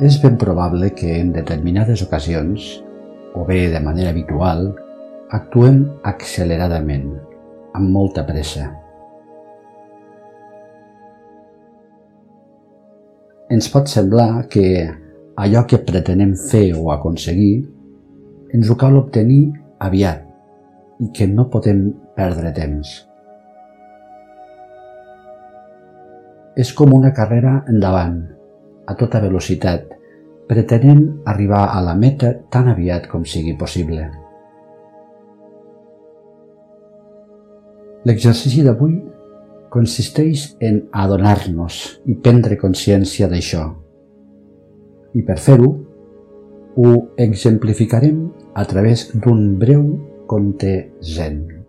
és ben probable que en determinades ocasions, o bé de manera habitual, actuem acceleradament, amb molta pressa. Ens pot semblar que allò que pretenem fer o aconseguir ens ho cal obtenir aviat i que no podem perdre temps. És com una carrera endavant, a tota velocitat, pretenent arribar a la meta tan aviat com sigui possible. L'exercici d'avui consisteix en adonar-nos i prendre consciència d'això. I per fer-ho, ho exemplificarem a través d'un breu conte zen.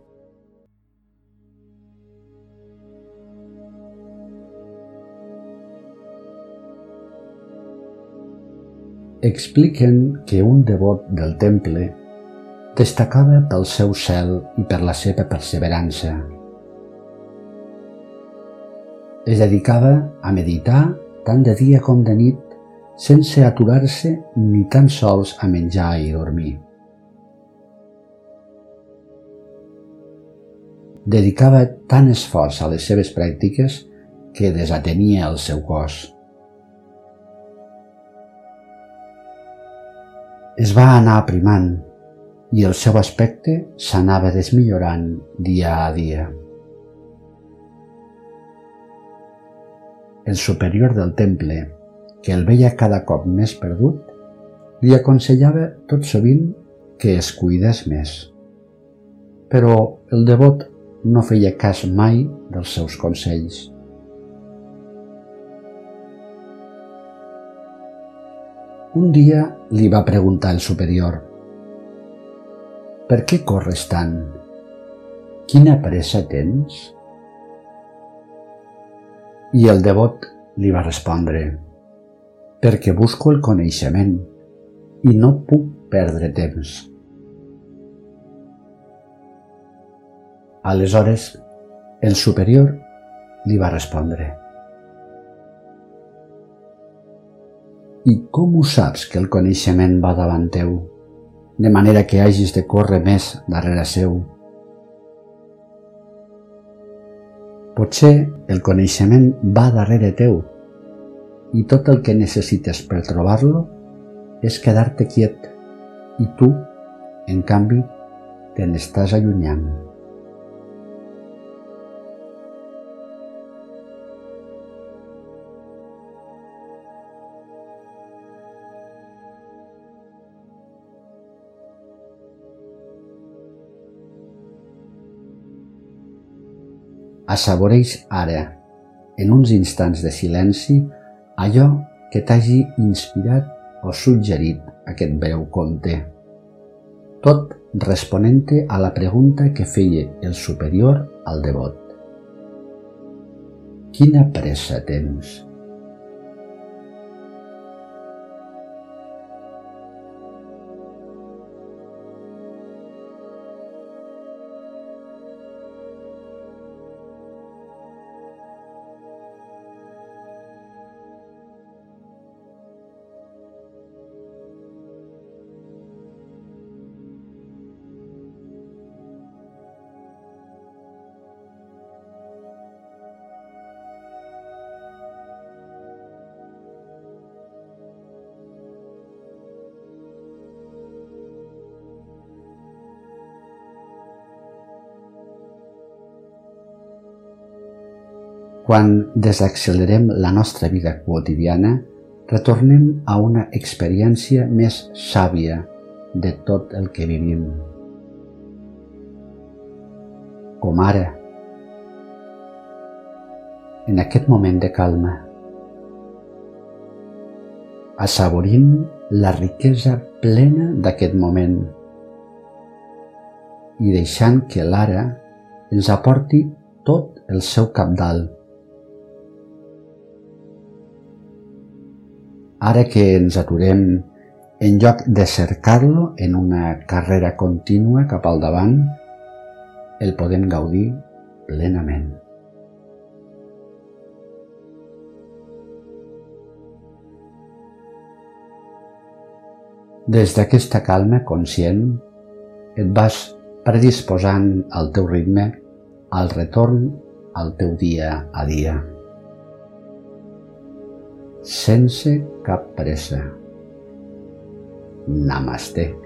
Expliquen que un devot del temple destacava pel seu cel i per la seva perseverança. Es dedicava a meditar tant de dia com de nit sense aturar-se ni tan sols a menjar i dormir. Dedicava tant esforç a les seves pràctiques que desatenia el seu cos. Es va anar aprimant i el seu aspecte s'anava desmillorant dia a dia. El superior del temple, que el veia cada cop més perdut, li aconsellava tot sovint que es cuidés més. Però el devot no feia cas mai dels seus consells. Un dia li va preguntar el superior «Per què corres tant? Quina pressa tens?» I el devot li va respondre «Perquè busco el coneixement i no puc perdre temps». Aleshores, el superior li va respondre I com ho saps que el coneixement va davant teu, de manera que hagis de córrer més darrere seu? Potser el coneixement va darrere teu i tot el que necessites per trobar-lo és quedar-te quiet i tu, en canvi, te n'estàs allunyant. Assaboreix ara, en uns instants de silenci, allò que t'hagi inspirat o suggerit aquest breu conte. Tot responent-te a la pregunta que feia el superior al devot. Quina pressa tens? Quan desaccelerem la nostra vida quotidiana, retornem a una experiència més sàvia de tot el que vivim. Com ara, en aquest moment de calma, assaborint la riquesa plena d'aquest moment. I deixant que l'ara ens aporti tot el seu capdalt Ara que ens aturem, en lloc de cercar-lo en una carrera contínua cap al davant, el podem gaudir plenament. Des d'aquesta calma conscient et vas predisposant al teu ritme al retorn al teu dia a dia. Sense cap pressa. Namaste.